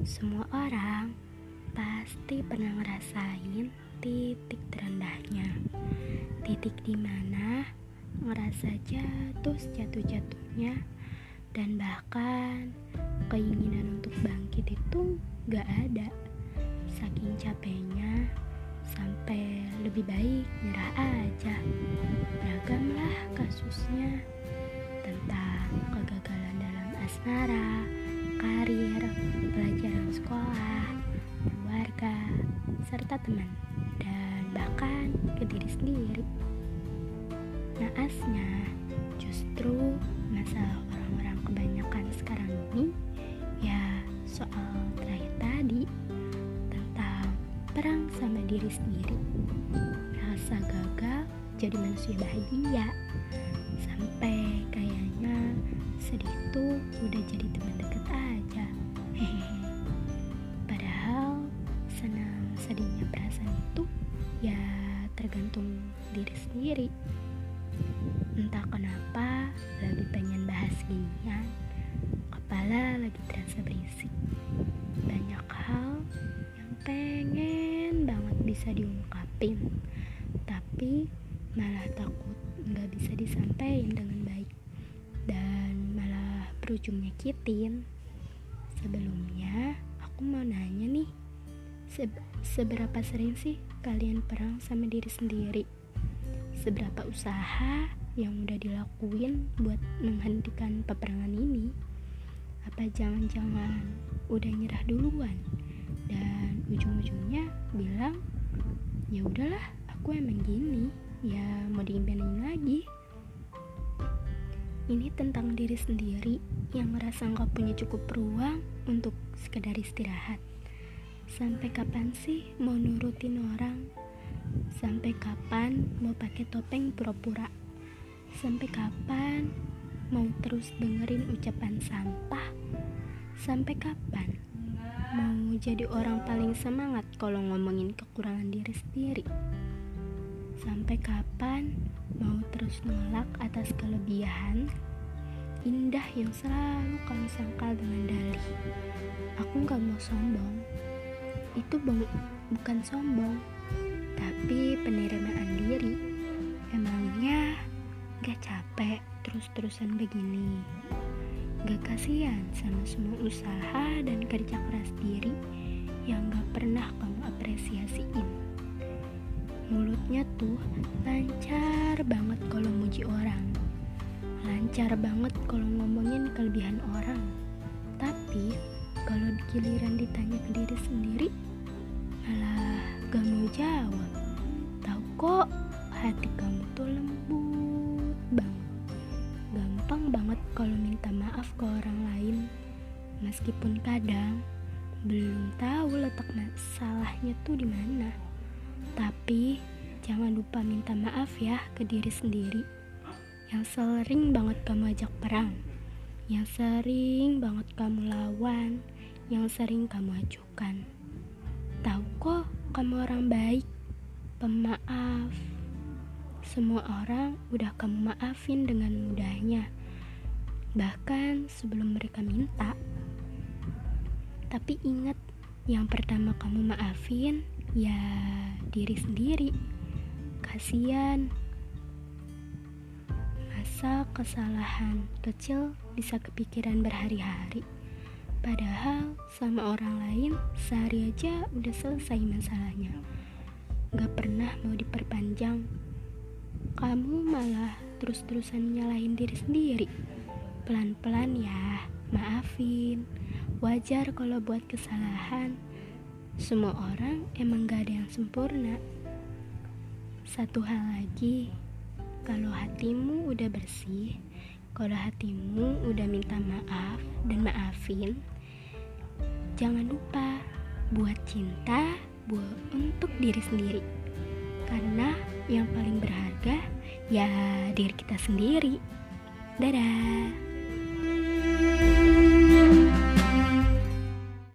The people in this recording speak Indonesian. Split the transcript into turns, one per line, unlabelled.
Semua orang pasti pernah ngerasain titik terendahnya. Titik di mana ngerasa jatuh jatuh-jatuhnya dan bahkan keinginan untuk bangkit itu gak ada. Saking capeknya sampai lebih baik nyerah aja. Beragamlah kasusnya tentang kegagalan dalam asmara, teman, dan bahkan ke diri sendiri. Naasnya, justru masalah orang-orang kebanyakan sekarang ini ya soal terakhir tadi tentang perang sama diri sendiri. Rasa gagal jadi manusia bahagia sampai kayaknya sedih tuh udah jadi teman sendiri. Entah kenapa lagi pengen bahas ginian kepala lagi terasa berisik. Banyak hal yang pengen banget bisa diungkapin tapi malah takut nggak bisa disampaikan dengan baik dan malah berujung nyakitin. Sebelumnya aku mau nanya nih se seberapa sering sih kalian perang sama diri sendiri seberapa usaha yang udah dilakuin buat menghentikan peperangan ini? Apa jangan-jangan udah nyerah duluan? Dan ujung-ujungnya bilang ya udahlah aku emang gini ya mau digimanain lagi. Ini tentang diri sendiri yang ngerasa nggak punya cukup ruang untuk sekedar istirahat. Sampai kapan sih mau nurutin orang sampai kapan mau pakai topeng pura-pura? Sampai kapan mau terus dengerin ucapan sampah? Sampai kapan mau jadi orang paling semangat kalau ngomongin kekurangan diri sendiri? Sampai kapan mau terus nolak atas kelebihan? Indah yang selalu kamu sangkal dengan dalih? Aku gak mau sombong. Itu bukan sombong, tapi penerimaan diri. Emangnya gak capek terus-terusan begini? Gak kasihan sama semua usaha dan kerja keras diri yang gak pernah kamu apresiasiin? mulutnya tuh lancar banget kalau muji orang lancar banget kalau ngomongin kelebihan orang tapi kalau giliran ditanya ke diri sendiri malah gak mau jawab. Tahu kok hati kamu tuh lembut banget gampang banget kalau minta maaf ke orang lain. Meskipun kadang belum tahu letak masalahnya tuh di mana. Tapi jangan lupa minta maaf ya ke diri sendiri. Yang sering banget kamu ajak perang, yang sering banget kamu lawan, yang sering kamu ajukan. Kamu orang baik, pemaaf. Semua orang udah kamu maafin dengan mudahnya. Bahkan sebelum mereka minta. Tapi ingat, yang pertama kamu maafin ya diri sendiri kasihan masa kesalahan kecil bisa kepikiran berhari-hari padahal sama orang lain sehari aja udah selesai masalahnya. Gak pernah mau diperpanjang. Kamu malah terus-terusan nyalahin diri sendiri. Pelan-pelan ya maafin. Wajar kalau buat kesalahan. Semua orang emang gak ada yang sempurna. Satu hal lagi, kalau hatimu udah bersih, kalau hatimu udah minta maaf jangan lupa buat cinta buat untuk diri sendiri. Karena yang paling berharga ya diri kita sendiri. Dadah.